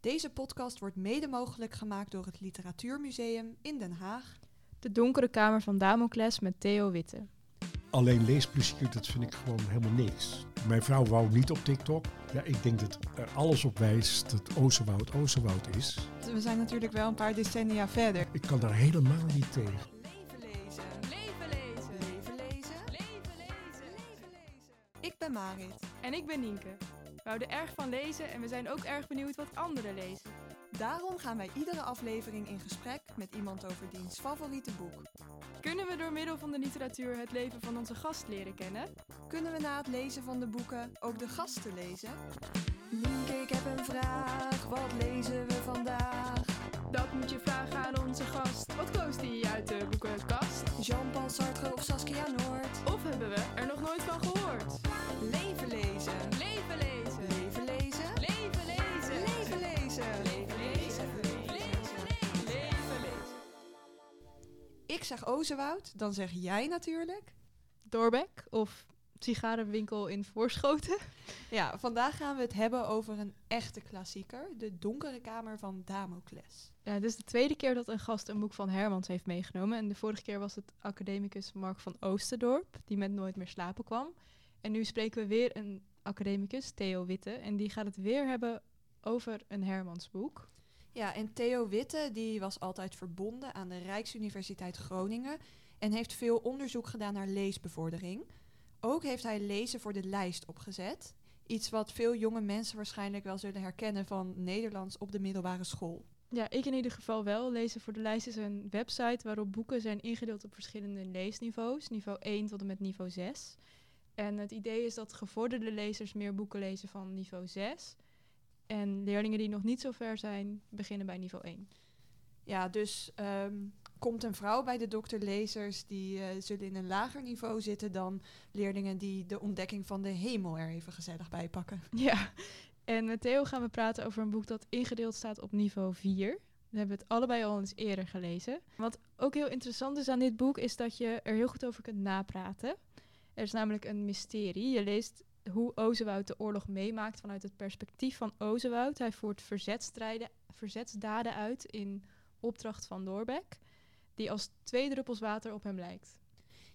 Deze podcast wordt mede mogelijk gemaakt door het Literatuurmuseum in Den Haag. De Donkere Kamer van Damocles met Theo Witte. Alleen leesplezier, dat vind ik gewoon helemaal niks. Mijn vrouw wou niet op TikTok. Ja, ik denk dat er alles op wijst dat Ozenwoud Ozenwoud is. We zijn natuurlijk wel een paar decennia verder. Ik kan daar helemaal niet tegen. Leven lezen. Leven lezen. Leven lezen. Leven lezen. Leven lezen. Ik ben Marit. En ik ben Nienke. We houden erg van lezen en we zijn ook erg benieuwd wat anderen lezen. Daarom gaan wij iedere aflevering in gesprek met iemand over diens favoriete boek. Kunnen we door middel van de literatuur het leven van onze gast leren kennen? Kunnen we na het lezen van de boeken ook de gasten lezen? Nienke, ik heb een vraag. Wat lezen we vandaag? Dat moet je vragen aan onze gast. Wat koos die uit de boekenkast? Jean-Paul Sartre of Saskia Noord? Of hebben we er nog nooit van gehoord? Ik zeg Ozenwoud, dan zeg jij natuurlijk. Doorbeck of sigarenwinkel in Voorschoten. Ja, vandaag gaan we het hebben over een echte klassieker, De Donkere Kamer van Damocles. Ja, dit is de tweede keer dat een gast een boek van Hermans heeft meegenomen. En de vorige keer was het academicus Mark van Oosterdorp, die met Nooit meer slapen kwam. En nu spreken we weer een academicus, Theo Witte. En die gaat het weer hebben over een Hermans boek. Ja, en Theo Witte die was altijd verbonden aan de Rijksuniversiteit Groningen en heeft veel onderzoek gedaan naar leesbevordering. Ook heeft hij lezen voor de lijst opgezet. Iets wat veel jonge mensen waarschijnlijk wel zullen herkennen van Nederlands op de middelbare school. Ja, ik in ieder geval wel. Lezen voor de lijst is een website waarop boeken zijn ingedeeld op verschillende leesniveaus. Niveau 1 tot en met niveau 6. En het idee is dat gevorderde lezers meer boeken lezen van niveau 6. En leerlingen die nog niet zo ver zijn, beginnen bij niveau 1. Ja, dus ehm, komt een vrouw bij de dokterlezers die eh, zullen in een lager niveau zitten dan leerlingen die de ontdekking van de hemel er even gezellig bij pakken. Ja, en met Theo gaan we praten over een boek dat ingedeeld staat op niveau 4. We hebben het allebei al eens eerder gelezen. Wat ook heel interessant is aan dit boek, is dat je er heel goed over kunt napraten. Er is namelijk een mysterie. Je leest hoe Ozenwoud de oorlog meemaakt vanuit het perspectief van Ozenwoud. Hij voert verzetstrijden, verzetsdaden uit in opdracht van Doorbeck, die als twee druppels water op hem lijkt.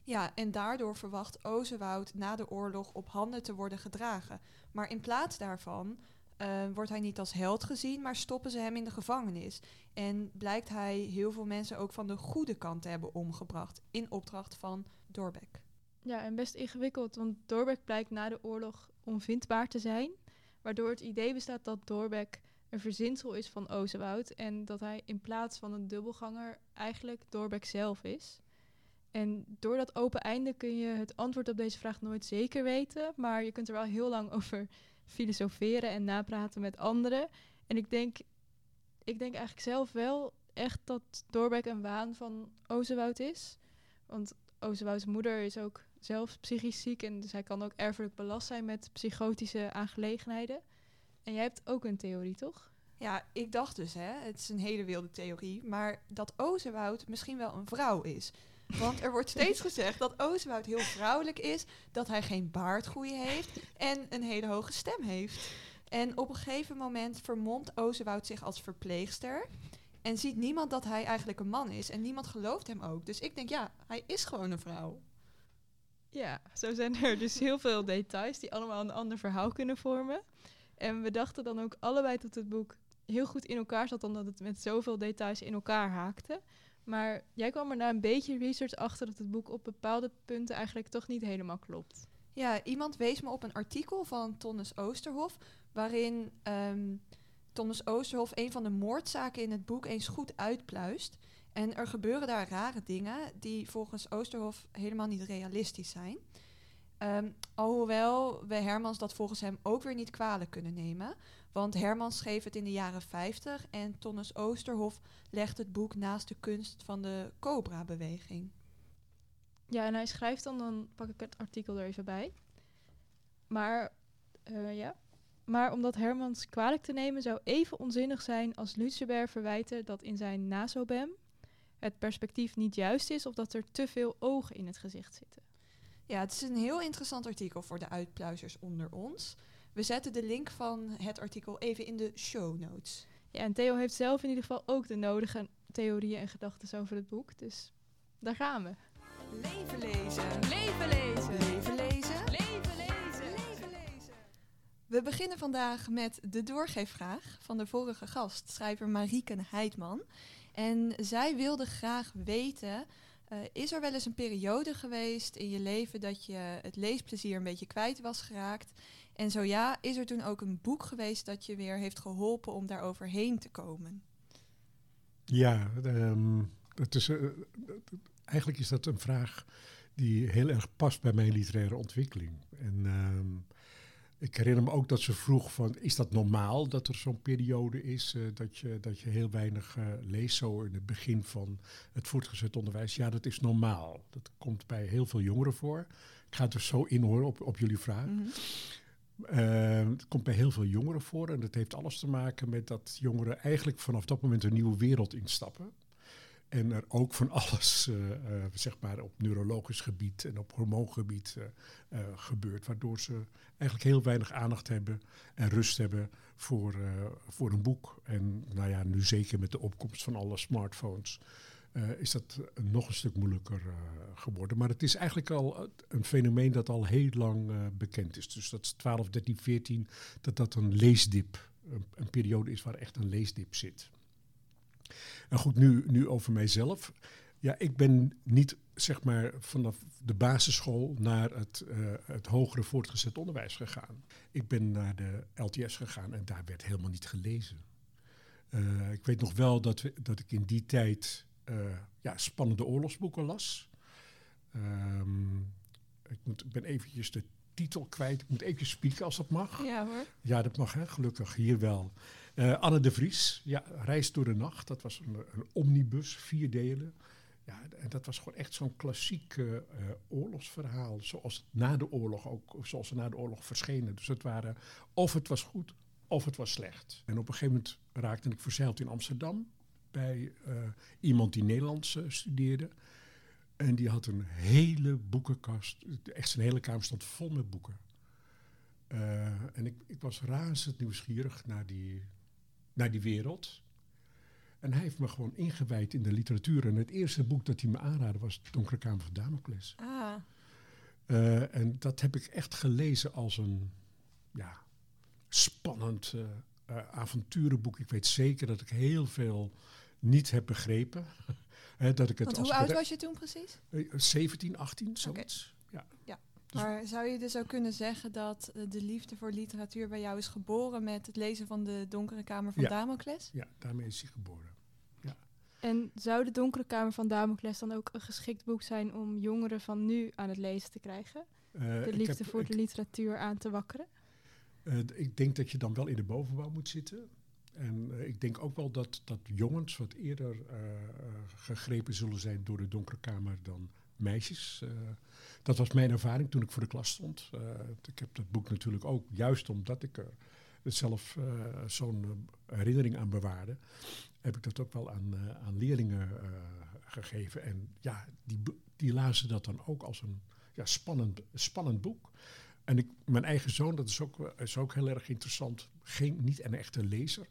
Ja, en daardoor verwacht Ozenwoud na de oorlog op handen te worden gedragen. Maar in plaats daarvan eh, wordt hij niet als held gezien, maar stoppen ze hem in de gevangenis. En blijkt hij heel veel mensen ook van de goede kant te hebben omgebracht in opdracht van Doorbeck. Ja, en best ingewikkeld, want Doorbeck blijkt na de oorlog onvindbaar te zijn. Waardoor het idee bestaat dat Doorbeck een verzinsel is van Ozenwoud. En dat hij in plaats van een dubbelganger eigenlijk Doorbeck zelf is. En door dat open einde kun je het antwoord op deze vraag nooit zeker weten. Maar je kunt er wel heel lang over filosoferen en napraten met anderen. En ik denk, ik denk eigenlijk zelf wel echt dat Doorbeck een waan van Ozenwoud is. Want Ozenwouds moeder is ook zelf psychisch ziek en dus hij kan ook erfelijk belast zijn met psychotische aangelegenheden. En jij hebt ook een theorie, toch? Ja, ik dacht dus, hè, het is een hele wilde theorie, maar dat Ozenwoud misschien wel een vrouw is. Want er wordt steeds gezegd dat Ozenwoud heel vrouwelijk is, dat hij geen baardgroei heeft en een hele hoge stem heeft. En op een gegeven moment vermomt Ozenwoud zich als verpleegster. En ziet niemand dat hij eigenlijk een man is. En niemand gelooft hem ook. Dus ik denk, ja, hij is gewoon een vrouw. Ja, zo zijn er dus heel veel details die allemaal een ander verhaal kunnen vormen. En we dachten dan ook allebei dat het boek heel goed in elkaar zat, omdat het met zoveel details in elkaar haakte. Maar jij kwam er na een beetje research achter dat het boek op bepaalde punten eigenlijk toch niet helemaal klopt. Ja, iemand wees me op een artikel van Tonnes Oosterhof, waarin ehm, Tonnes Oosterhof een van de moordzaken in het boek eens goed uitpluist. En er gebeuren daar rare dingen die volgens Oosterhof helemaal niet realistisch zijn. Ehm, alhoewel we Hermans dat volgens hem ook weer niet kwalijk kunnen nemen. Want Hermans schreef het in de jaren 50 en Tonnes Oosterhof legt het boek naast de kunst van de Cobra-beweging. Ja, en hij schrijft dan, dan pak ik het artikel er even bij. Maar, eh, ja. Maar om dat Hermans kwalijk te nemen zou even onzinnig zijn als Lucebert verwijten dat in zijn nasobem het perspectief niet juist is of dat er te veel ogen in het gezicht zitten. Ja, het is een heel interessant artikel voor de uitpluizers onder ons. We zetten de link van het artikel even in de show notes. Ja, en Theo heeft zelf in ieder geval ook de nodige theorieën en gedachten over het boek. Dus daar gaan we. Leven lezen. Leven lezen. Leven lezen. Leven lezen. Leven lezen. We beginnen vandaag met de doorgeefvraag van de vorige gast, schrijver Marieke Heidman. En zij wilde graag weten, eh, is er wel eens een periode geweest in je leven dat je het leesplezier een beetje kwijt was geraakt? En zo ja, is er toen ook een boek geweest dat je weer heeft geholpen om daar overheen te komen? Ja, ehm, het is, eh, eigenlijk is dat een vraag die heel erg past bij mijn literaire ontwikkeling. En ehm, ik herinner me ook dat ze vroeg van, is dat normaal dat er zo'n periode is eh, dat, je, dat je heel weinig eh, leest zo in het begin van het voortgezet onderwijs? Ja, dat is normaal. Dat komt bij heel veel jongeren voor. Ik ga het er zo in horen op, op jullie vraag. Mhm. Uh, het komt bij heel veel jongeren voor en dat heeft alles te maken met dat jongeren eigenlijk vanaf dat moment een nieuwe wereld instappen. En er ook van alles, uh, uh, zeg maar, op neurologisch gebied en op hormoongebied uh, gebeurt. Waardoor ze eigenlijk heel weinig aandacht hebben en rust hebben voor, voor een boek. En nou ja, nu zeker met de opkomst van alle smartphones. is dat nog een stuk moeilijker geworden. Maar het is eigenlijk al een fenomeen dat al heel lang bekend is. Dus dat is 12, 13, 14, dat dat een leesdip, een periode is waar echt een leesdip zit. En goed, nu, nu over mijzelf. Ja, ik ben niet zeg maar vanaf de basisschool naar het, uh, het hogere voortgezet onderwijs gegaan. Ik ben naar de LTS gegaan en daar werd helemaal niet gelezen. Uh, ik weet nog wel dat, we, dat ik in die tijd uh, ja, spannende oorlogsboeken las. Um, ik, moet, ik ben eventjes de titel kwijt. Ik moet even spieken als dat mag. Ja hoor. Ja, dat mag hè, gelukkig hier wel. Uh, Anne de Vries, ja, Reis door de Nacht. Dat was een, omnibus, vier delen. Ja, en dat was gewoon echt zo'n klassiek uh, oorlogsverhaal. Zoals na de oorlog ook, zoals ze na de oorlog verschenen. Dus het waren, of het was goed, of het was slecht. En op een gegeven moment raakte ik verzeild in Amsterdam. Bij iemand die Nederlands studeerde. En die had een hele boekenkast. Echt zijn hele kamer stond vol met boeken. En ik, ik, was razend nieuwsgierig naar die, naar die wereld. En hij heeft me gewoon ingewijd in de literatuur. En het eerste boek dat hij me aanraadde was Donkere Kamer van Damocles. Ah. Uh, en dat heb ik echt gelezen als een ja, spannend uh, avonturenboek. Ik weet zeker dat ik heel veel niet heb begrepen. He, dat ik het Want hoe oud was je toen precies? 17, 18, zoiets. Okay. Ja. ja. Dus maar zou je dus ook kunnen zeggen dat de liefde voor literatuur bij jou is geboren met het lezen van de Donkere Kamer van ja. Damocles? Ja, daarmee is hij geboren. Ja. En zou de Donkere Kamer van Damocles dan ook een geschikt boek zijn om jongeren van nu aan het lezen te krijgen? Uh, de liefde heb, voor ik, de literatuur aan te wakkeren? Uh, ik denk dat je dan wel in de bovenbouw moet zitten. En uh, ik denk ook wel dat, dat jongens wat eerder uh, gegrepen zullen zijn door de donkere kamer dan meisjes. Dat was mijn ervaring toen ik voor de klas stond. ik heb dat boek natuurlijk ook, juist omdat ik er zelf zo'n herinnering aan bewaarde, heb ik dat ook wel aan, aan leerlingen gegeven. En ja, die, die lazen dat dan ook als een ja, spannend, spannend boek. En ik, mijn eigen zoon, dat is ook, is ook heel erg interessant, geen, niet een echte lezer.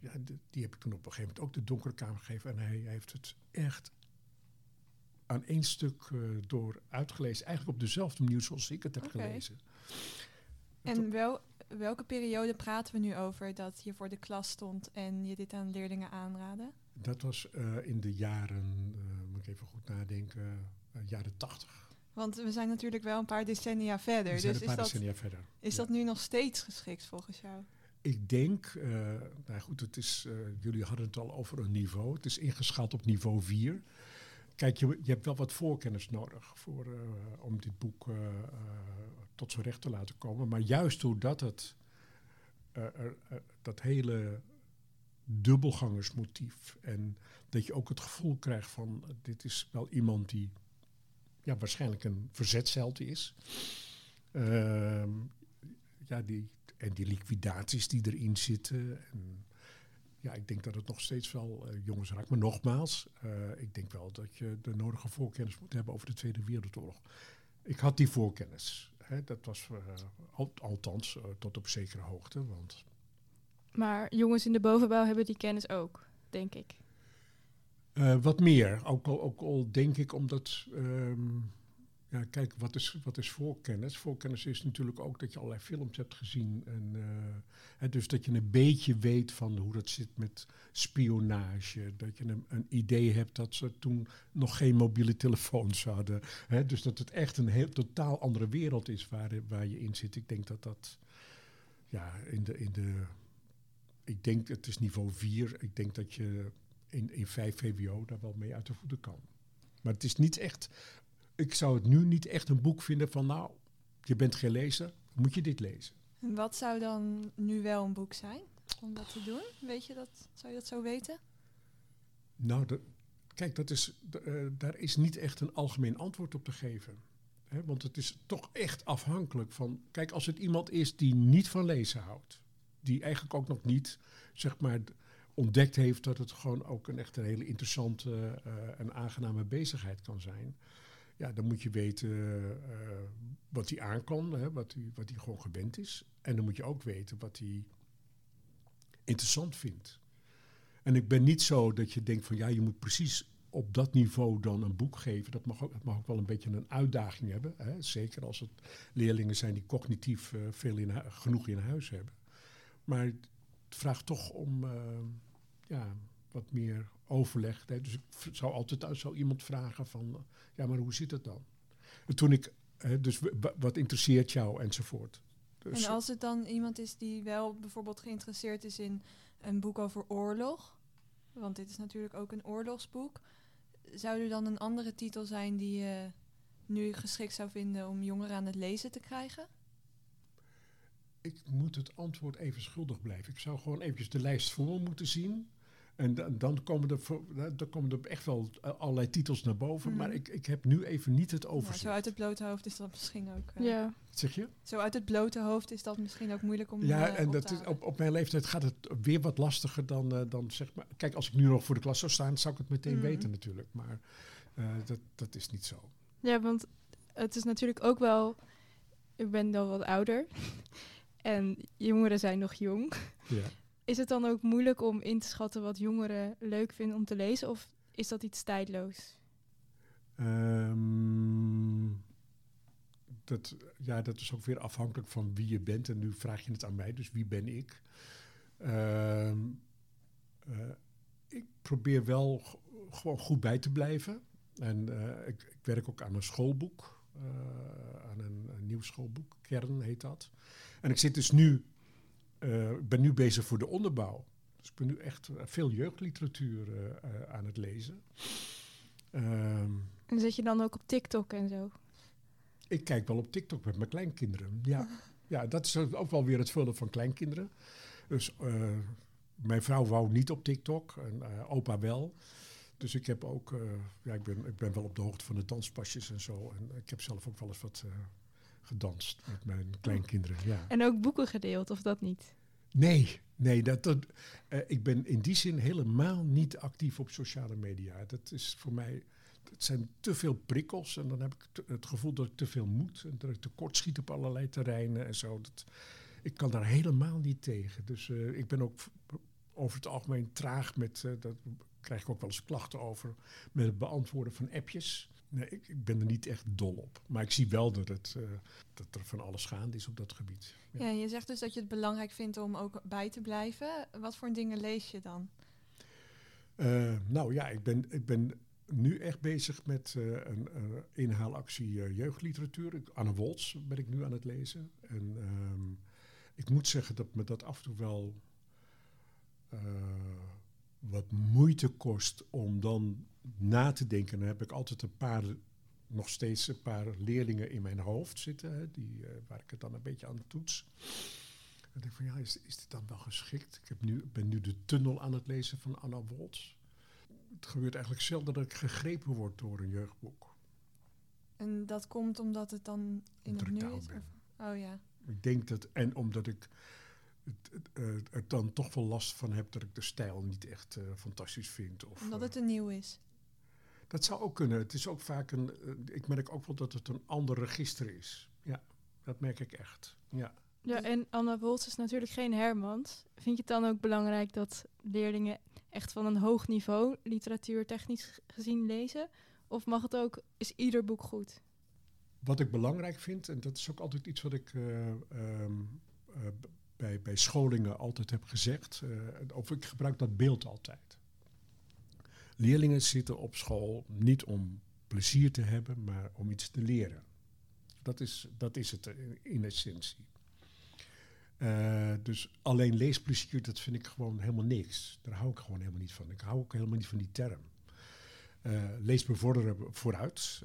Ja, die, heb ik toen op een gegeven moment ook de donkere kamer gegeven. En hij heeft het echt aan één stuk uh, door uitgelezen. Eigenlijk op dezelfde manier zoals ik het heb okay. gelezen. En wel, welke periode praten we nu over dat je voor de klas stond en je dit aan leerlingen aanraden? Dat was uh, in de jaren, moet ik even goed nadenken, jaren tachtig. Want we zijn natuurlijk wel een paar decennia verder. We zijn dus een paar is, decennia dat, verder. is ja. dat nu nog steeds geschikt volgens jou? Ik denk, uh, nou goed, het is, uh, jullie hadden het al over een niveau. Het is ingeschaald op niveau 4. Kijk, je, je hebt wel wat voorkennis nodig voor, uh, om dit boek tot zijn recht te laten komen. Maar juist doordat het dat hele dubbelgangersmotief en dat je ook het gevoel krijgt van dit is wel iemand die ja, waarschijnlijk een verzetsheld is. Ehm, ja, die, en die liquidaties die erin zitten. En ja, ik denk dat het nog steeds wel uh, jongens raakt. Maar nogmaals, uh, ik denk wel dat je de nodige voorkennis moet hebben over de Tweede Wereldoorlog. Ik had die voorkennis. Hè, dat was uh, al, althans tot op zekere hoogte. Want Maar jongens in de bovenbouw hebben die kennis ook, denk ik. Eh, wat meer, ook al, ook al denk ik omdat, ehm, ja, kijk, wat is, wat is voorkennis? Voorkennis is natuurlijk ook dat je allerlei films hebt gezien. En, eh, dus dat je een beetje weet van hoe dat zit met spionage. Dat je een, een idee hebt dat ze toen nog geen mobiele telefoons hadden. Hè, dus dat het echt een heel totaal andere wereld is waar, waar je in zit. Ik denk dat dat, ja, in de, in de, ik denk het is niveau 4. Ik denk dat je in, in 5 VWO daar wel mee uit de voeten kan. Maar het is niet echt, ik zou het nu niet echt een boek vinden van nou, je bent geen lezer, moet je dit lezen. En wat zou dan nu wel een boek zijn om dat te doen? Weet je dat? Zou je dat zo weten? Nou, de, kijk, dat is, de, eh, daar is niet echt een algemeen antwoord op te geven. Hè, want het is toch echt afhankelijk van, kijk, als het iemand is die niet van lezen houdt, die eigenlijk ook nog niet, zeg maar, ontdekt heeft dat het gewoon ook een echt een hele interessante eh, en aangename bezigheid kan zijn. Ja, dan moet je weten eh, wat hij aan kan, hè, wat hij wat gewoon gewend is. En dan moet je ook weten wat hij interessant vindt. En ik ben niet zo dat je denkt van ja, je moet precies op dat niveau dan een boek geven. Dat mag ook, het mag ook wel een beetje een uitdaging hebben. Hè? Zeker als het leerlingen zijn die cognitief eh, veel genoeg in huis hebben. Maar het vraagt toch om eh, ja, wat meer overleg. Hè? Dus ik zou altijd zo iemand vragen van eh, ja, maar hoe zit het dan? En toen ik, hè, dus wat interesseert jou enzovoort. Dus, En als het dan iemand is die wel bijvoorbeeld geïnteresseerd is in een boek over oorlog, want dit is natuurlijk ook een oorlogsboek, zou er dan een andere titel zijn die je nu geschikt zou vinden om jongeren aan het lezen te krijgen? Ik moet het antwoord even schuldig blijven. Ik zou gewoon eventjes de lijst voor moeten zien. En da- dan komen er, dan komen er echt wel eh, allerlei titels naar boven. Mhm. Maar ik, ik heb nu even niet het overzicht. zo uit het blote hoofd is dat misschien ook. eh, Ja. Wat zeg je? Zo uit het blote hoofd is dat misschien ook moeilijk om. Ja, eh, en op dat te is, op, op mijn leeftijd gaat het weer wat lastiger dan, eh, dan zeg maar. Kijk, als ik nu nog voor de klas zou staan, zou ik het meteen Mhm. weten natuurlijk. Maar eh, dat, dat is niet zo. ja, want het is natuurlijk ook wel... Ik ben dan wat ouder. en jongeren zijn nog jong. Ja. Is het dan ook moeilijk om in te schatten wat jongeren leuk vinden om te lezen? Of is dat iets tijdloos? Ehm, dat, ja, dat is ook weer afhankelijk van wie je bent. En nu vraag je het aan mij, dus wie ben ik? Ehm, eh, ik probeer wel gewoon goed bij te blijven. En eh, ik, ik werk ook aan een schoolboek, eh, aan een, een nieuw schoolboek, Kern heet dat. En ik zit dus nu, eh, ik ben nu bezig voor de onderbouw. Dus ik ben nu echt eh, veel jeugdliteratuur eh, eh, aan het lezen. Ehm, En zit je dan ook op TikTok en zo? ik kijk wel op TikTok met mijn kleinkinderen. Ja, ja dat is ook wel weer het vullen van kleinkinderen. Dus eh, mijn vrouw wou niet op TikTok en eh, opa wel. Dus ik heb ook, eh, ja, ik ben, ik ben wel op de hoogte van de danspasjes en zo. En ik heb zelf ook wel eens wat eh, gedanst met mijn kleinkinderen. Ja. En ook boeken gedeeld, of dat niet? Nee, nee, dat, dat, eh, ik ben in die zin helemaal niet actief op sociale media. Dat is voor mij, het zijn te veel prikkels en dan heb ik te- het gevoel dat ik te veel moet en dat ik tekort schiet op allerlei terreinen en zo. Dat, ik kan daar helemaal niet tegen. Dus eh, ik ben ook over het algemeen traag met, eh, dat krijg ik ook wel eens klachten over, met het beantwoorden van appjes. Nee, ik, ik ben er niet echt dol op. Maar ik zie wel dat, het, eh, dat er van alles gaande is op dat gebied. Ja. Ja, je zegt dus dat je het belangrijk vindt om ook bij te blijven. Wat voor dingen lees je dan? Eh, nou ja, ik ben, ik ben nu echt bezig met eh, een inhaalactie jeugdliteratuur. Anne Woltz ben ik nu aan het lezen. En ehm, ik moet zeggen dat me dat af en toe wel wat moeite kost om dan na te denken. Dan heb ik altijd een paar, nog steeds een paar leerlingen in mijn hoofd zitten, hè, die, eh, waar ik het dan een beetje aan toets. En ik denk van ja, is, is dit dan wel geschikt? Ik heb nu, ben nu de tunnel aan het lezen van Anna Woltz. Het gebeurt eigenlijk zelden dat ik gegrepen word door een jeugdboek. En dat komt omdat het dan in Omdat het nu is? Of- Oh ja. Ik denk dat, en omdat ik er dan toch wel last van heb dat ik de stijl niet echt eh, fantastisch vind. Of, Omdat eh, het een nieuw is. Dat zou ook kunnen. Het is ook vaak een. eh, ik merk ook wel dat het een ander register is. Ja, dat merk ik echt. Ja. Ja, en Anna Woltz is natuurlijk geen Hermans. Vind je het dan ook belangrijk dat leerlingen echt van een hoog niveau literatuur technisch gezien lezen? Of mag het ook, is ieder boek goed? Wat ik belangrijk vind, en dat is ook altijd iets wat ik eh, ehm, eh, bij, bij scholingen altijd heb gezegd, eh, of ik gebruik dat beeld altijd. Leerlingen zitten op school niet om plezier te hebben, maar om iets te leren. Dat is, dat is het in, essentie. Eh, dus alleen leesplezier, dat vind ik gewoon helemaal niks. Daar hou ik gewoon helemaal niet van. Ik hou ook helemaal niet van die term. Eh lees bevorderen vooruit,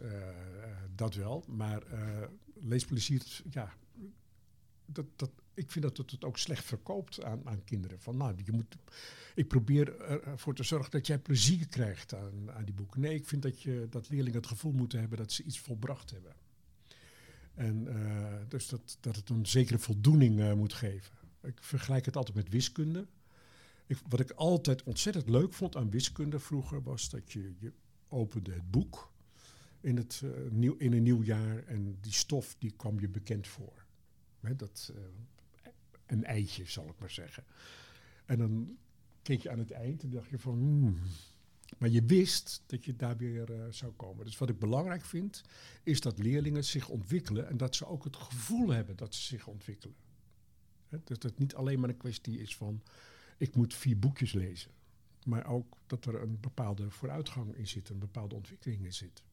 dat wel. Maar leesplezier, ja, dat, dat, ik vind dat het het ook slecht verkoopt aan, aan kinderen. Van, nou, je moet, ik probeer ervoor te zorgen dat jij plezier krijgt aan, aan die boeken. Nee, ik vind dat, je, dat leerlingen het gevoel moeten hebben dat ze iets volbracht hebben. En eh, dus dat, dat het een zekere voldoening eh, moet geven. Ik vergelijk het altijd met wiskunde. Ik, wat ik altijd ontzettend leuk vond aan wiskunde vroeger was dat je, je opende het boek in, het, eh, nieuw, in een nieuw jaar en die stof die kwam je bekend voor. Dat, een eitje, zal ik maar zeggen. En dan keek je aan het eind en dacht je van... hmm. Maar je wist dat je daar weer eh, zou komen. Dus wat ik belangrijk vind, is dat leerlingen zich ontwikkelen... en dat ze ook het gevoel hebben dat ze zich ontwikkelen. Dat het niet alleen maar een kwestie is van... ik moet vier boekjes lezen. Maar ook dat er een bepaalde vooruitgang in zit, een bepaalde ontwikkeling in zit.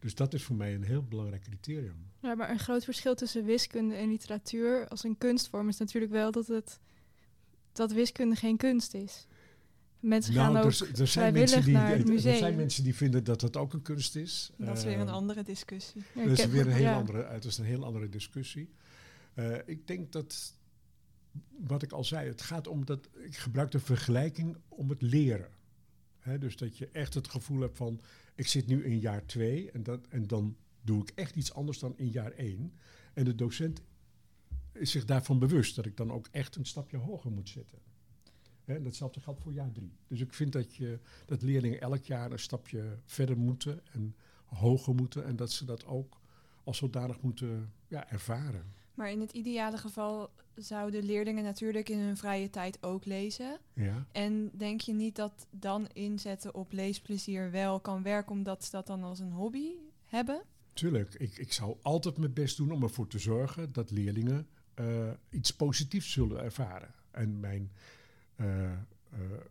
Dus dat is voor mij een heel belangrijk criterium. Ja, maar een groot verschil tussen wiskunde en literatuur als een kunstvorm is natuurlijk wel dat het dat wiskunde geen kunst is. Mensen gaan ook er, z- er zijn vrijwillig mensen die, naar het er- er zijn mensen die vinden dat dat ook een kunst is. Dat is weer een Eh, andere discussie. Ja, Dat is weer een heel ja. andere, het is een heel andere discussie. Eh, ik denk dat, wat ik al zei, het gaat om dat, ik gebruik de vergelijking om het leren. Dus dat je echt het gevoel hebt van, ik zit nu in jaar twee en, dat, en dan doe ik echt iets anders dan in jaar één. En de docent is zich daarvan bewust dat ik dan ook echt een stapje hoger moet zetten. Hè, en datzelfde geldt voor jaar drie. Dus ik vind dat, je, dat leerlingen elk jaar een stapje verder moeten en hoger moeten. En dat ze dat ook als zodanig moeten ja, ervaren. Maar in het ideale geval zouden leerlingen natuurlijk in hun vrije tijd ook lezen. Ja. En denk je niet dat dan inzetten op leesplezier wel kan werken, omdat ze dat dan als een hobby hebben? Tuurlijk, ik, ik zou altijd mijn best doen om ervoor te zorgen dat leerlingen eh, iets positiefs zullen ervaren. En mijn eh, eh,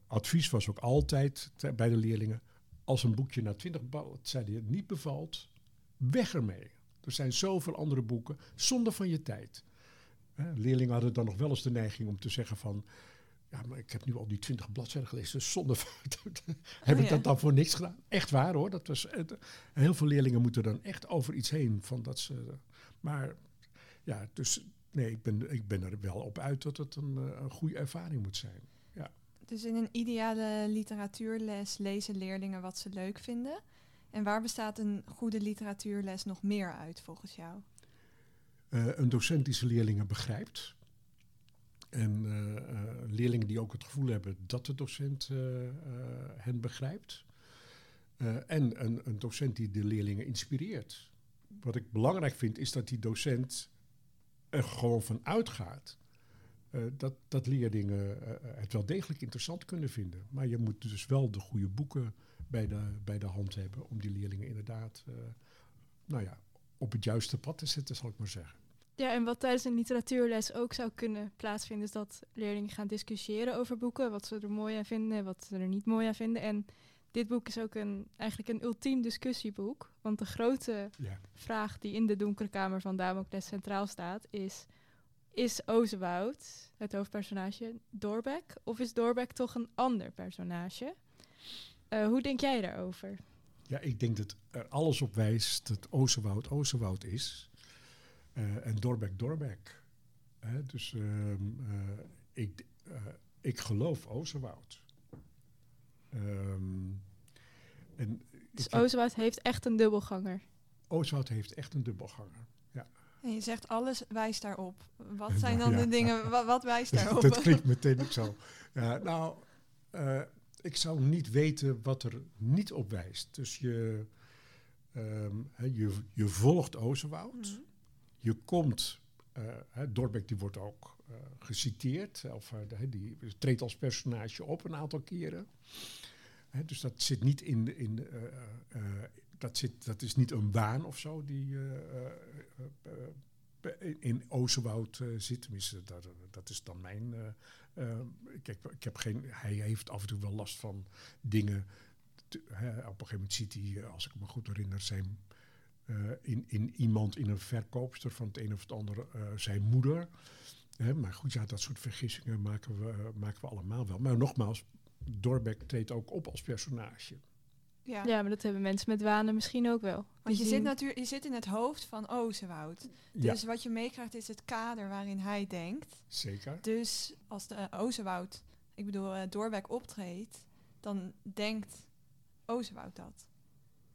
advies was ook altijd bij de leerlingen: als een boekje na twintig bladzijden niet bevalt, weg ermee. Er zijn zoveel andere boeken zonder van je tijd. Hè, leerlingen hadden dan nog wel eens de neiging om te zeggen van... Ja, maar ik heb nu al die twintig bladzijden gelezen, dus zonder... heb ik ja. dat dan voor niks gedaan? Echt waar hoor. Dat was, het- heel veel leerlingen moeten dan echt over iets heen. Van dat ze, maar ja, dus nee, ik ben, ik ben er wel op uit dat het een, eh, een goede ervaring moet zijn. Dus in een ideale literatuurles lezen leerlingen wat ze leuk vinden. En waar bestaat een goede literatuurles nog meer uit volgens jou? Eh, een docent die zijn leerlingen begrijpt. En eh, leerlingen die ook het gevoel hebben dat de docent hen begrijpt. En een, een docent die de leerlingen inspireert. Wat ik belangrijk vind is dat die docent er gewoon van uitgaat eh, dat, dat leerlingen eh, het wel degelijk interessant kunnen vinden. Maar je moet dus wel de goede boeken bij de, bij de hand hebben om die leerlingen inderdaad eh, nou ja, op het juiste pad te zetten, zal ik maar zeggen. Ja, en wat tijdens een literatuurles ook zou kunnen plaatsvinden, is dat leerlingen gaan discussiëren over boeken, wat ze er mooi aan vinden, wat ze er niet mooi aan vinden. En dit boek is ook een, eigenlijk een ultiem discussieboek, want de grote Ja. vraag die in de donkere kamer van Damocles centraal staat is, is Ozewoud, het hoofdpersonage, Doorbeck, of is Doorbeck toch een ander personage? Eh, hoe denk jij daarover? Ja, ik denk dat er alles op wijst dat Ozewoud Ozewoud is. eh, en Dorbeck. Hè, dus ehm, eh, ik, ik geloof Ozewoud. Ehm, en Dus Ozewoud heeft echt een dubbelganger. Ozewoud heeft echt een dubbelganger. En je zegt alles wijst daarop. Wat zijn dan Ja. de dingen, wa- wat wijst daarop? dat klinkt meteen ook zo. Ja, nou, eh, ik zou niet weten wat er niet op wijst. Dus je, ehm, je, je volgt Ozewoud. Mhm. Je komt eh, Dorbeck die wordt ook eh, geciteerd, of de- die treedt als personage op een aantal keren. Dus dat zit niet in, in dat, zit, dat is niet een waan of zo die eh, eh, eh, in- eh, zit. Tenminste, dat, dat is dan mijn. kijk, ik heb geen. Hij heeft af en toe wel last van dingen. hè, op een gegeven moment ziet hij, als ik me goed herinner, zijn in, in iemand, in een verkoopster van het een of het andere, eh, zijn moeder. Hè, maar goed, ja, dat soort vergissingen maken we, maken we allemaal wel. Maar nogmaals, Dorbeck treedt ook op als personage. Ja. Ja, maar dat hebben mensen met wanen misschien ook wel. Want je zit, natuurlijk, je zit in het hoofd van Ozenwoud. Ja, Dus wat je meekrijgt is het kader waarin hij denkt. zeker. Dus als de uh, Ozenwoud, ik bedoel uh, optreedt, dan denkt Ozenwoud dat.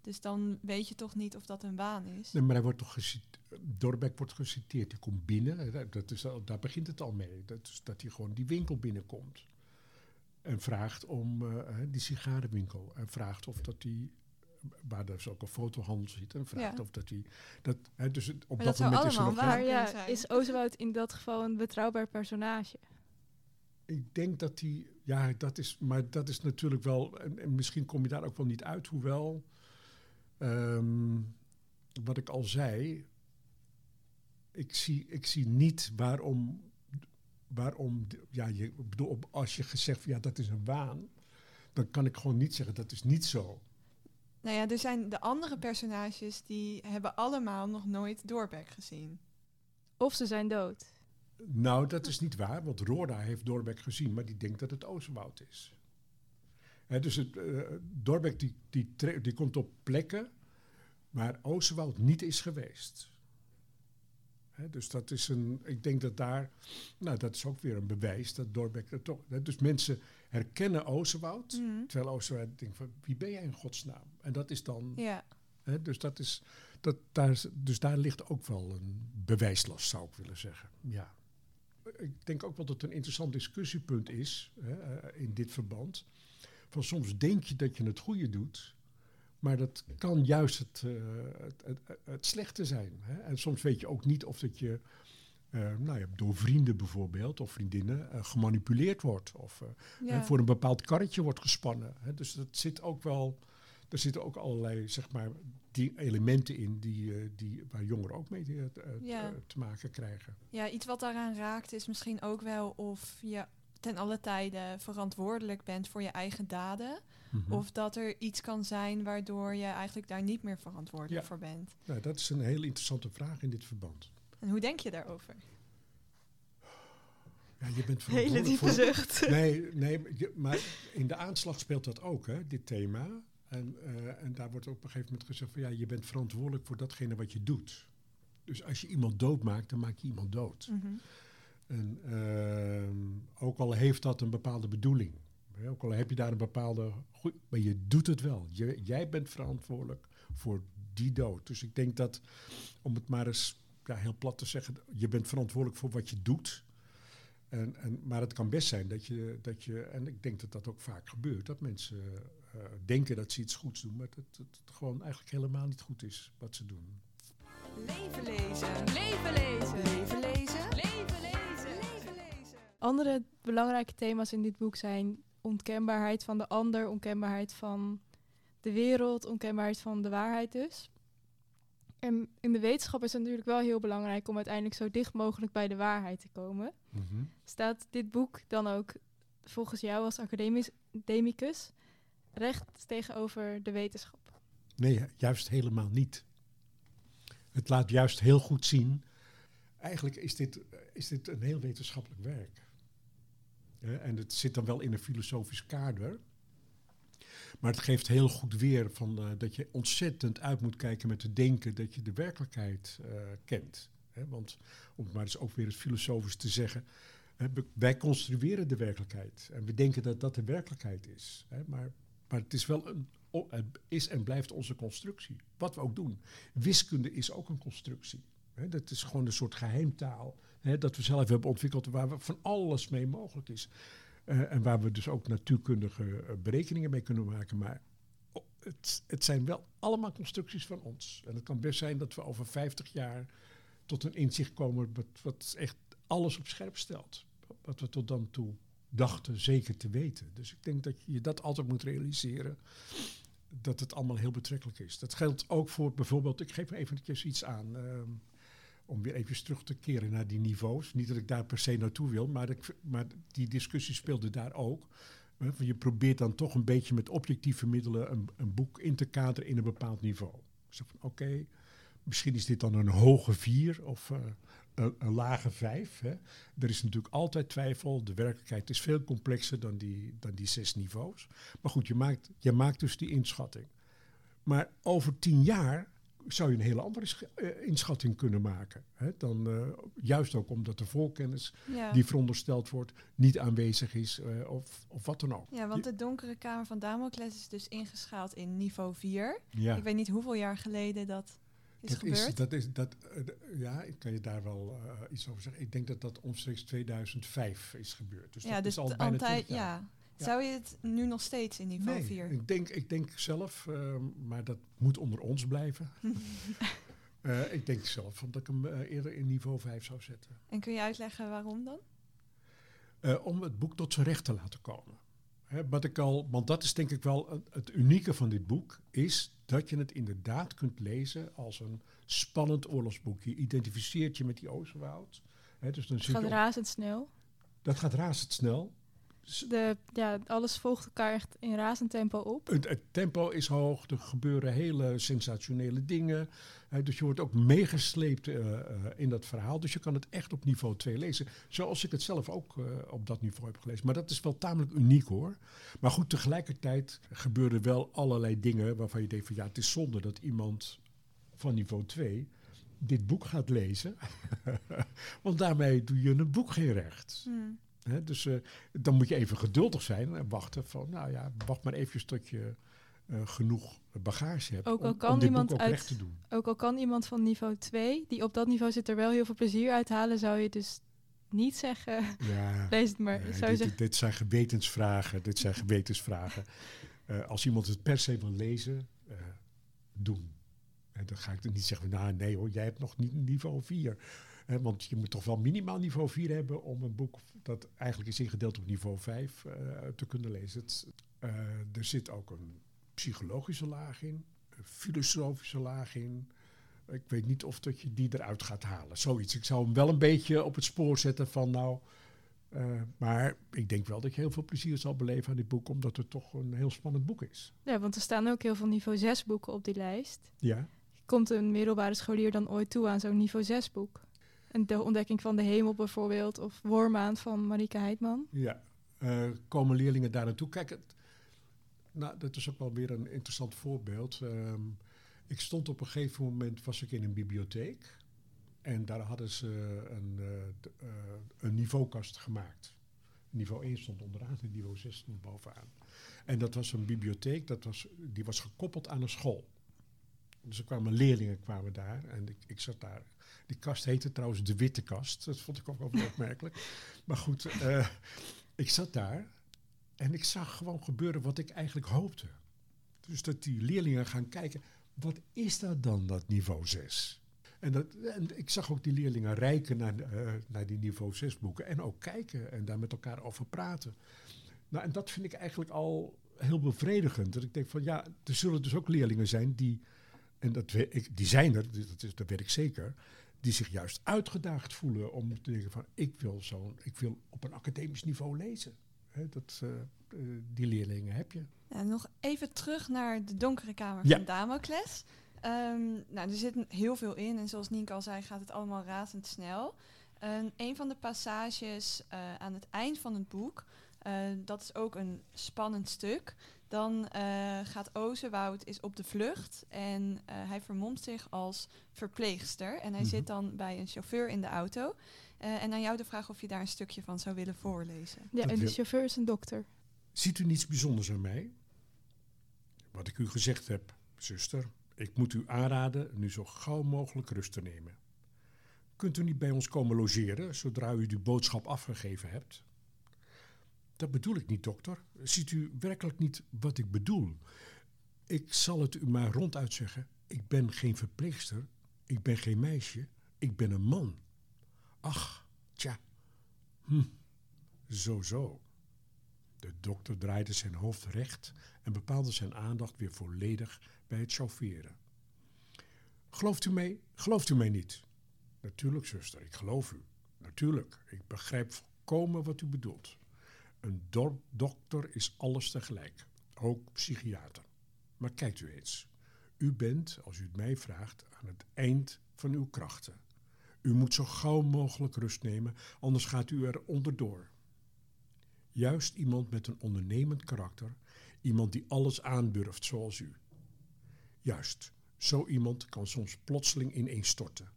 Dus dan weet je toch niet of dat een waan is. Nee, maar hij wordt toch geciteerd, Dorbeck wordt geciteerd, die komt binnen, dat is, al- daar begint het al mee. Dat, is dat hij gewoon die winkel binnenkomt. En vraagt om eh, hè, die sigarenwinkel. En vraagt of dat hij, waar dus ook een fotohandel zit, en vraagt Ja. of dat hij, dat, hè, dus het- op Maar dat, moment is er nog waar ja, is Ozenwoud in dat geval een betrouwbaar personage? Ik denk dat die, ja, dat is, maar dat is natuurlijk wel, en, en misschien kom je daar ook wel niet uit, hoewel, ehm, wat ik al zei, ik zie, ik zie niet waarom, waarom, ja, je, ik bedoel, op- als je gezegd van ja, dat is een waan, dan kan ik gewoon niet zeggen dat is niet zo. Nou ja, er zijn de andere personages die hebben allemaal nog nooit Doorbeck gezien. Of ze zijn dood. Nou, dat is niet waar, want Roorda heeft Dorbeck gezien, maar die denkt dat het Oosterwoud is. Hè, dus het, eh, Dorbeck die, die, die komt op plekken waar Oosterwoud niet is geweest. Dus dat is een, ik denk dat daar, nou dat is ook weer een bewijs dat Dorbeck er toch, dus mensen herkennen Oosterwoud, Mhm. terwijl Oosterwoud denkt van wie ben jij in godsnaam? En dat is dan, Ja. hè, dus dat is, dat, daar, dus daar ligt ook wel een bewijslast zou ik willen zeggen, ja ik denk ook wel dat het een interessant discussiepunt is eh, in dit verband. Van soms denk je dat je het goede doet, maar dat kan juist het, eh, het, het, het slechte zijn. Hè? En soms weet je ook niet of dat je eh, nou ja, door vrienden bijvoorbeeld of vriendinnen eh, gemanipuleerd wordt of ja. voor een bepaald karretje wordt gespannen. Hè? Dus dat zit ook wel, er zitten ook allerlei zeg maar, die elementen in die, die, waar jongeren ook mee te- Ja. te maken krijgen. ja, iets wat daaraan raakt is misschien ook wel of je ten alle tijde verantwoordelijk bent voor je eigen daden. Mhm. Of dat er iets kan zijn waardoor je eigenlijk daar niet meer verantwoordelijk Ja. voor bent. Nou, dat is een hele interessante vraag in dit verband. En hoe denk je daarover? Ja, je bent Hele diepe zucht. Nee, nee, maar in de aanslag speelt dat ook, hè, dit thema. En, eh, en daar wordt op een gegeven moment gezegd van ja, je bent verantwoordelijk voor datgene wat je doet. Dus als je iemand doodmaakt, dan maak je iemand dood. Mhm. En ehm, ook al heeft dat een bepaalde bedoeling. Ook al heb je daar een bepaalde. Maar je doet het wel. Jij bent verantwoordelijk voor die dood. Dus ik denk dat, om het maar eens ja, heel plat te zeggen, je bent verantwoordelijk voor wat je doet. En, en, maar het kan best zijn dat je, dat je, en ik denk dat dat ook vaak gebeurt, dat mensen eh, denken dat ze iets goeds doen, maar dat het gewoon eigenlijk helemaal niet goed is wat ze doen. Leven lezen. Leven lezen. Andere belangrijke thema's in dit boek zijn onkenbaarheid van de ander, onkenbaarheid van de wereld, onkenbaarheid van de waarheid dus. En in de wetenschap is het natuurlijk wel heel belangrijk om uiteindelijk zo dicht mogelijk bij de waarheid te komen. Staat dit boek dan ook volgens jou als academicus recht tegenover de wetenschap? Nee, juist helemaal niet. Het laat juist heel goed zien. Eigenlijk is dit, is dit een heel wetenschappelijk werk. En het zit dan wel in een filosofisch kader. Maar het geeft heel goed weer van, eh, dat je ontzettend uit moet kijken met te denken dat je de werkelijkheid eh, kent. Hè, want om het maar eens ook weer eens filosofisch te zeggen. hè, wij construeren de werkelijkheid. En we denken dat dat de werkelijkheid is. Hè, maar, maar het is wel een het is en blijft onze constructie. Wat we ook doen. Wiskunde is ook een constructie. Dat is gewoon een soort geheimtaal. Hè, dat we zelf hebben ontwikkeld waar we van alles mee mogelijk is. Eh, en waar we dus ook natuurkundige eh, berekeningen mee kunnen maken. Maar het, het zijn wel allemaal constructies van ons. En het kan best zijn dat we over 50 jaar tot een inzicht komen wat, wat echt alles op scherp stelt. Wat we tot dan toe dachten zeker te weten. Dus ik denk dat je dat altijd moet realiseren. Dat het allemaal heel betrekkelijk is. Dat geldt ook voor bijvoorbeeld, ik geef even iets aan. ehm, om weer even terug te keren naar die niveaus. Niet dat ik daar per se naartoe wil, maar, maar die discussie speelde daar ook. Je probeert dan toch een beetje met objectieve middelen een, een boek in te kaderen in een bepaald niveau. Van oké, misschien is dit dan een hoge vier of eh, een, een lage vijf. Hè. Er is natuurlijk altijd twijfel. De werkelijkheid is veel complexer dan die, dan die zes niveaus. Maar goed, je maakt, je maakt dus die inschatting. Maar over tien jaar zou je een hele andere eh, inschatting kunnen maken. Hè? Dan, eh, juist ook omdat de voorkennis Ja. die verondersteld wordt niet aanwezig is eh, of, of wat dan ook. ja, want de donkere kamer van Damocles is dus ingeschaald in niveau 4. Ja, Ik weet niet hoeveel jaar geleden dat is dat gebeurd. is, dat is, dat, ja, ik kan je daar wel iets over zeggen. Ik denk dat dat omstreeks 2005 is gebeurd. Dus ja, dat dus is al bijna antij- 20 jaar. ja. Ja. Zou je het nu nog steeds in niveau Nee, 4? ik denk, ik denk zelf, ehm, maar dat moet onder ons blijven. Eh, ik denk zelf dat ik hem eh, eerder in niveau 5 zou zetten. En kun je uitleggen waarom dan? Eh, om het boek tot zijn recht te laten komen. Hè, wat ik al, want dat is denk ik wel het, het unieke van dit boek, is dat je het inderdaad kunt lezen als een spannend oorlogsboek. Je identificeert je met die Oosterwoud. Hè, dus dan Het gaat razendsnel. dat gaat razendsnel. De, ja, alles volgt elkaar echt in razend tempo op. Het, het tempo is hoog, er gebeuren hele sensationele dingen. Hè, dus je wordt ook meegesleept eh, eh, in dat verhaal. Dus je kan het echt op niveau 2 lezen. Zoals ik het zelf ook eh, op dat niveau heb gelezen. Maar dat is wel tamelijk uniek hoor. Maar goed, tegelijkertijd gebeuren wel allerlei dingen waarvan je denkt van ja, het is zonde dat iemand van niveau 2 dit boek gaat lezen. Want daarmee doe je een boek geen recht. Hmm. Hè, dus eh, dan moet je even geduldig zijn en wachten van, nou ja, wacht maar eventjes tot je eh, genoeg bagage hebt Ook al om, kan om dit iemand ook uit- te doen. Ook al kan iemand van niveau 2, die op dat niveau zit, er wel heel veel plezier uithalen, zou je dus niet zeggen, Ja, lees het maar. nee, zou dit, zeggen, dit zijn gewetensvragen. Dit zijn gewetensvragen. Eh, als iemand het per se wil lezen, doen. En dan ga ik er niet zeggen, nou nee hoor, jij hebt nog niet niveau 4. Hè, want je moet toch wel minimaal niveau 4 hebben om een boek dat eigenlijk is ingedeeld op niveau 5 eh, te kunnen lezen. Het, eh, er zit ook een psychologische laag in, een filosofische laag in. Ik weet niet of dat je die eruit gaat halen. Zoiets. Ik zou hem wel een beetje op het spoor zetten van nou. eh, maar ik denk wel dat je heel veel plezier zal beleven aan dit boek, omdat het toch een heel spannend boek is. ja, want er staan ook heel veel niveau 6 boeken op die lijst. Ja. Komt een middelbare scholier dan ooit toe aan zo'n niveau 6 boek? De ontdekking van de hemel bijvoorbeeld, of Wormaand van Marike Heidman. Ja, eh, komen leerlingen daar naartoe? Kijk, nou, dat is ook wel weer een interessant voorbeeld. Ehm, ik stond op een gegeven moment, was ik in een bibliotheek. En daar hadden ze een, eh, eh, een niveaukast gemaakt. Niveau 1 stond onderaan en niveau 6 stond bovenaan. En dat was een bibliotheek, dat was, die was gekoppeld aan een school. Dus er kwamen leerlingen kwamen daar en ik zat daar. Die kast heette trouwens de Witte Kast. Dat vond ik ook wel opmerkelijk. Maar goed, eh, ik zat daar en ik zag gewoon gebeuren wat ik eigenlijk hoopte. Dus dat die leerlingen gaan kijken, wat is dat dan, dat niveau 6? En, dat, en ik zag ook die leerlingen rijken naar, eh, naar die niveau 6 boeken en ook kijken en daar met elkaar over praten. Nou, en dat vind ik eigenlijk al heel bevredigend. Dat ik denk van ja, er zullen dus ook leerlingen zijn die, en dat, ik, die zijn er, dat, is, dat weet ik zeker, die zich juist uitgedaagd voelen om te denken van ik wil, zo, ik wil op een academisch niveau lezen. Dat, eh, eh, die leerlingen heb je. Ja, nog even terug naar de donkere kamer Ja. van Damocles. Ehm, nou, er zit heel veel in en zoals Nienke al zei, gaat het allemaal razendsnel. En een van de passages eh, aan het eind van het boek, dat is ook een spannend stuk. Dan eh, gaat Ozewoud is op de vlucht en eh, hij vermomt zich als verpleegster. En hij Mhm. zit dan bij een chauffeur in de auto. Eh, en aan jou de vraag of je daar een stukje van zou willen voorlezen. Ja, Dat en de chauffeur is een dokter. Ziet u niets bijzonders aan mij? Wat ik u gezegd heb, zuster, ik moet u aanraden nu zo gauw mogelijk rust te nemen. Kunt u niet bij ons komen logeren zodra u uw boodschap afgegeven hebt? Dat bedoel ik niet, dokter. Ziet u werkelijk niet wat ik bedoel? Ik zal het u maar ronduit zeggen. Ik ben geen verpleegster. Ik ben geen meisje. Ik ben een man. Ach, tja. Hm. Zo, zo. De dokter draaide zijn hoofd recht en bepaalde zijn aandacht weer volledig bij het chaufferen. Gelooft u mij? Gelooft u mij niet? Natuurlijk, zuster, ik geloof u. Natuurlijk, ik begrijp volkomen wat u bedoelt. Een do- dokter is alles tegelijk, ook psychiater. Maar kijkt u eens. U bent, als u het mij vraagt, aan het eind van uw krachten. U moet zo gauw mogelijk rust nemen, anders gaat u er onderdoor. Juist iemand met een ondernemend karakter, iemand die alles aandurft zoals u. Juist, zo iemand kan soms plotseling ineenstorten.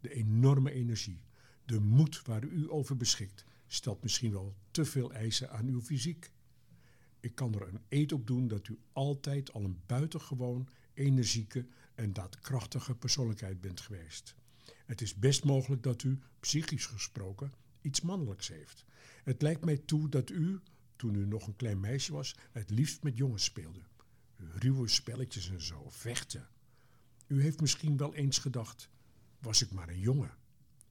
De enorme energie, de moed waar u over beschikt, stelt misschien wel te veel eisen aan uw fysiek. Ik kan er een eed op doen dat u altijd al een buitengewoon energieke en daadkrachtige persoonlijkheid bent geweest. Het is best mogelijk dat u, psychisch gesproken, iets mannelijks heeft. Het lijkt mij toe dat u, toen u nog een klein meisje was, het liefst met jongens speelde. Ruwe spelletjes en zo, vechten. U heeft misschien wel eens gedacht, was ik maar een jongen.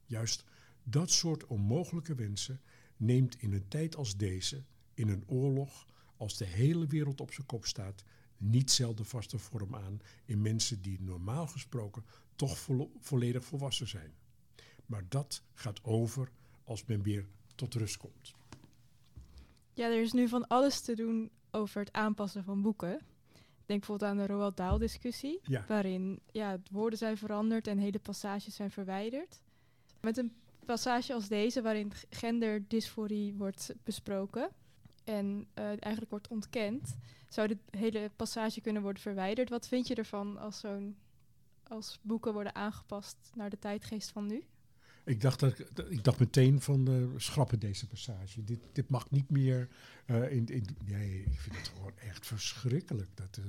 Juist dat soort onmogelijke wensen neemt in een tijd als deze, in een oorlog, als de hele wereld op zijn kop staat, niet zelden vaste vorm aan in mensen die normaal gesproken toch vo volledig volwassen zijn. Maar dat gaat over als men weer tot rust komt. Ja, er is nu van alles te doen over het aanpassen van boeken. Denk bijvoorbeeld aan de Roald Dahl discussie, Ja. waarin ja, woorden zijn veranderd en hele passages zijn verwijderd. Met een passage als deze, waarin genderdysforie wordt besproken en eh, eigenlijk wordt ontkend, zou de hele passage kunnen worden verwijderd. Wat vind je ervan als zo'n als boeken worden aangepast naar de tijdgeest van nu? Ik dacht, dat, ik dacht meteen van eh, schrappen deze passage. Dit, dit mag niet meer. eh, in, in, nee, ik vind het gewoon echt verschrikkelijk. Dat,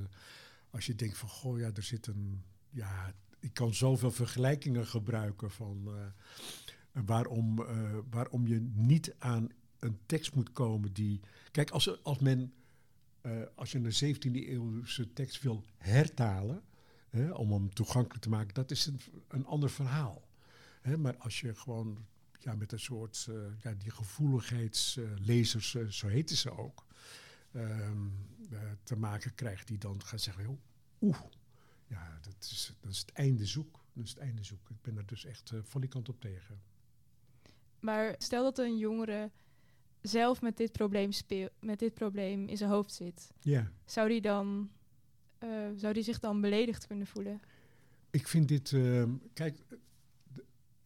als je denkt van, goh, ja, er zit een. Ja, ik kan zoveel vergelijkingen gebruiken van waarom, eh, waarom je niet aan een tekst moet komen die. Kijk, als, als men. eh, als je een 17e eeuwse tekst wil hertalen, hè, om hem toegankelijk te maken, dat is een, een ander verhaal. Hè, maar als je gewoon ja, met een soort, eh, ja, die gevoeligheidslezers, zo heten ze ook, ehm, eh, te maken krijgt, die dan gaan zeggen, oeh, ja, dat is, dat is het einde zoek. Dat is het einde zoek. Ik ben er dus echt uh, kant op tegen. Maar stel dat een jongere zelf met dit probleem, speel, met dit probleem in zijn hoofd zit. Ja. Zou die, dan, uh, zou die zich dan beledigd kunnen voelen? Ik vind dit, uh, kijk,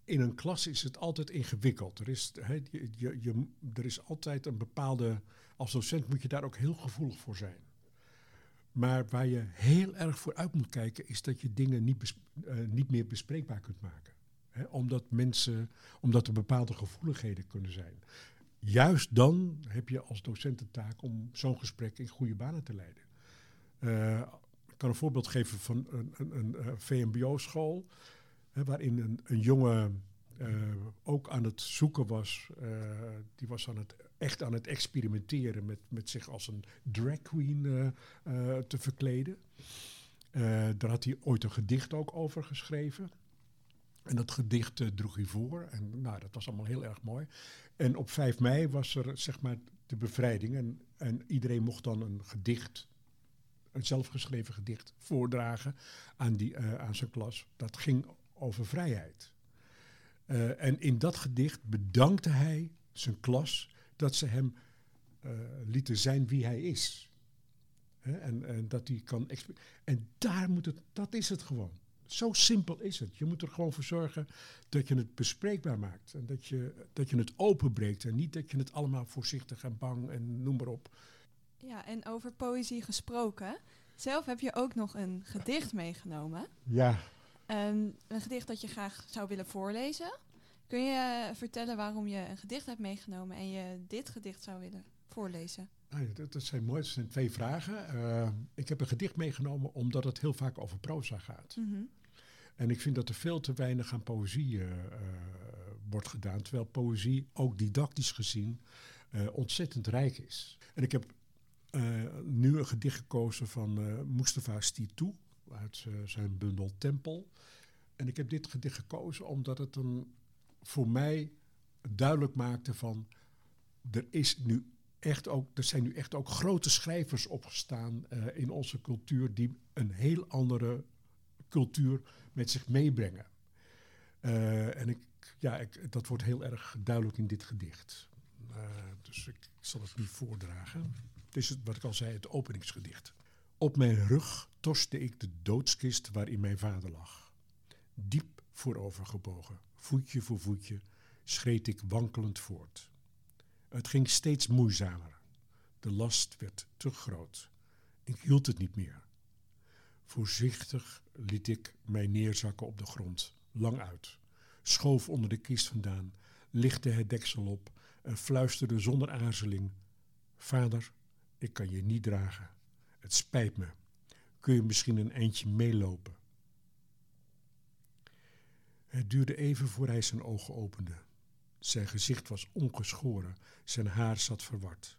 in een klas is het altijd ingewikkeld. Er is, he, je, je, je, er is altijd een bepaalde, als docent moet je daar ook heel gevoelig voor zijn. Maar waar je heel erg voor uit moet kijken, is dat je dingen niet, uh, niet meer bespreekbaar kunt maken. Omdat mensen, omdat er bepaalde gevoeligheden kunnen zijn. Juist dan heb je als docent de taak om zo'n gesprek in goede banen te leiden. Uh, ik kan een voorbeeld geven van een, een, een, een VMBO-school, waarin een, een jongen uh, ook aan het zoeken was. Die was aan het, echt aan het experimenteren met, met zich als een drag queen te verkleden. daar had hij ooit een gedicht ook over geschreven. En dat gedicht droeg hij voor. En nou, dat was allemaal heel erg mooi. En op 5 mei was er zeg maar de bevrijding. En, en iedereen mocht dan een gedicht een zelfgeschreven gedicht voordragen aan, die, uh, aan zijn klas. Dat ging over vrijheid. Uh, en in dat gedicht bedankte hij zijn klas dat ze hem uh, lieten zijn wie hij is. En, en, dat hij kan. En daar moet het, dat is het gewoon. Zo simpel is het. Je moet er gewoon voor zorgen dat je het bespreekbaar maakt. En dat je, dat je het openbreekt. En niet dat je het allemaal voorzichtig en bang en noem maar op. Ja, en over poëzie gesproken. Zelf heb je ook nog een gedicht meegenomen. Ja. Um, een gedicht dat je graag zou willen voorlezen. Kun je vertellen waarom je een gedicht hebt meegenomen en je dit gedicht zou willen voorlezen? Ja, dat, dat, zijn mooi. Dat zijn twee vragen. Uh, ik heb een gedicht meegenomen omdat het heel vaak over proza gaat. Mm -hmm. En ik vind dat er veel te weinig aan poëzie uh, wordt gedaan. Terwijl poëzie ook didactisch gezien ontzettend rijk is. En ik heb nu een gedicht gekozen van Mustafa Stitou uit zijn bundel Tempel. En ik heb dit gedicht gekozen omdat het een, voor mij duidelijk maakte van... er, is nu echt ook, er zijn nu echt ook grote schrijvers opgestaan uh, in onze cultuur... die een heel andere cultuur met zich meebrengen. Uh, en ik, ja, ik, dat wordt heel erg duidelijk in dit gedicht. Uh, dus ik, zal het nu voordragen. Het is wat ik al zei, het openingsgedicht. Op mijn rug torste ik de doodskist waarin mijn vader lag. Diep voorovergebogen, voetje voor voetje, schreed ik wankelend voort. Het ging steeds moeizamer. De last werd te groot. Ik hield het niet meer. Voorzichtig liet ik mij neerzakken op de grond, lang uit. Schoof onder de kist vandaan, lichtte het deksel op en fluisterde zonder aarzeling: Vader, ik kan je niet dragen. Het spijt me. Kun je misschien een eindje meelopen? Het duurde even voor hij zijn ogen opende. Zijn gezicht was ongeschoren, zijn haar zat verward.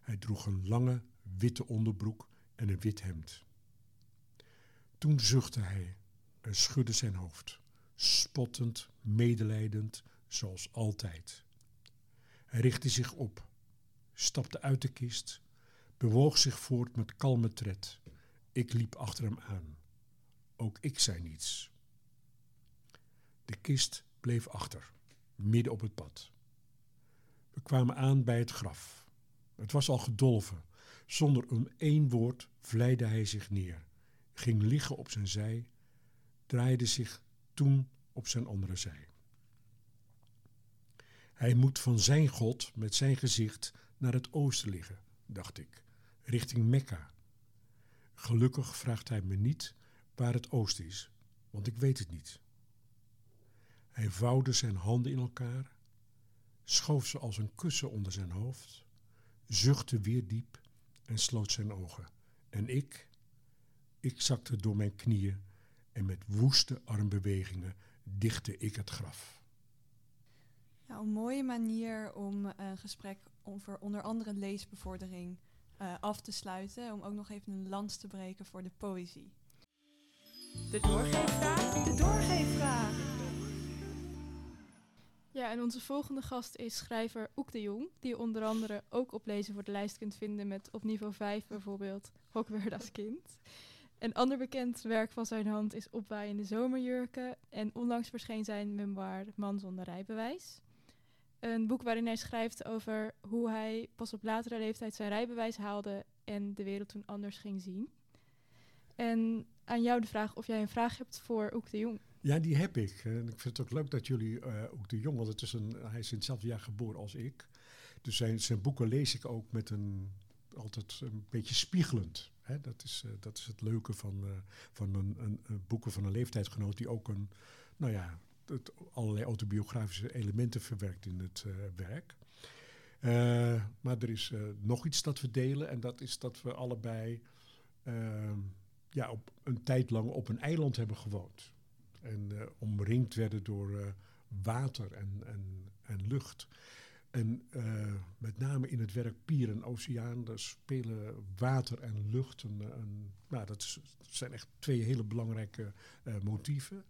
Hij droeg een lange, witte onderbroek en een wit hemd. Toen zuchtte hij en schudde zijn hoofd, spottend, medelijdend, zoals altijd. Hij richtte zich op, stapte uit de kist, bewoog zich voort met kalme tred. Ik liep achter hem aan. Ook ik zei niets. De kist bleef achter, midden op het pad. We kwamen aan bij het graf. Het was al gedolven. Zonder een één woord vleide hij zich neer, ging liggen op zijn zij, draaide zich toen op zijn andere zij. Hij moet van zijn God met zijn gezicht naar het oosten liggen, dacht ik, richting Mekka. Gelukkig vraagt hij me niet waar het oosten is, want ik weet het niet. Hij vouwde zijn handen in elkaar, schoof ze als een kussen onder zijn hoofd, zuchtte weer diep en sloot zijn ogen. En ik, ik zakte door mijn knieën en met woeste armbewegingen dichtte ik het graf. Een mooie manier om een gesprek over onder andere leesbevordering uh, af te sluiten. Om ook nog even een lans te breken voor de poëzie. De doorgeefvraag. De doorgeefvraag. Ja, en onze volgende gast is schrijver Oek de Jong, die je onder andere ook op Lezen voor de Lijst kunt vinden met op niveau 5 bijvoorbeeld Hokwerda's Kind. Een ander bekend werk van zijn hand is Opwaaiende Zomerjurken en onlangs verscheen zijn memoir Man zonder rijbewijs. Een boek waarin hij schrijft over hoe hij pas op latere leeftijd zijn rijbewijs haalde en de wereld toen anders ging zien. En aan jou de vraag of jij een vraag hebt voor Oek de Jong. Ja, die heb ik. En ik vind het ook leuk dat jullie uh, ook de jong, want het is een, hij is in hetzelfde jaar geboren als ik. Dus zijn, boeken lees ik ook met een altijd een beetje spiegelend. Hè? Dat, is, uh, dat is het leuke van, uh, van een, een, een, boeken van een leeftijdsgenoot die ook een, nou ja, het, allerlei autobiografische elementen verwerkt in het werk. maar er is nog iets dat we delen en dat is dat we allebei ehm, ja, op een tijd lang op een eiland hebben gewoond en uh, omringd werden door uh, water en, en, en lucht. En uh, met name in het werk Pier en Oceaan, daar spelen water en lucht een, een nou, dat, zijn echt twee hele belangrijke motieven.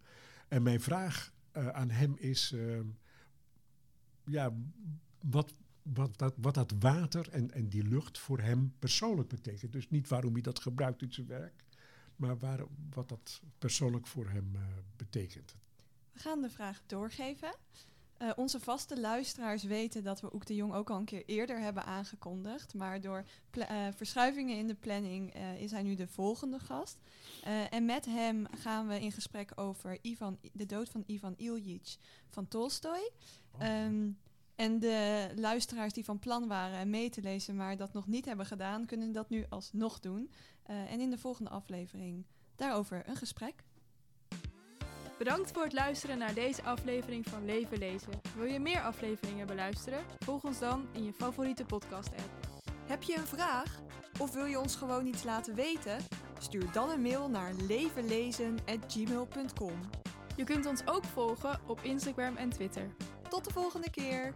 En mijn vraag aan hem is, ja, wat, wat, dat, wat dat water en, en die lucht voor hem persoonlijk betekent. Dus niet waarom hij dat gebruikt in zijn werk, maar waar, wat dat persoonlijk voor hem uh, betekent. We gaan de vraag doorgeven. Uh, onze vaste luisteraars weten dat we Oek de Jong ook al een keer eerder hebben aangekondigd. Maar door uh, verschuivingen in de planning is hij nu de volgende gast. en met hem gaan we in gesprek over Ivan, de dood van Ivan Ilyich van Tolstoy. Oh. Um, en de luisteraars die van plan waren mee te lezen, maar dat nog niet hebben gedaan, kunnen dat nu alsnog doen. Uh, en in de volgende aflevering daarover een gesprek. Bedankt voor het luisteren naar deze aflevering van Leven Lezen. Wil je meer afleveringen beluisteren? Volg ons dan in je favoriete podcast-app. Heb je een vraag? Of wil je ons gewoon iets laten weten? Stuur dan een mail naar levenlezen.gmail.com. Je kunt ons ook volgen op Instagram en Twitter. Tot de volgende keer!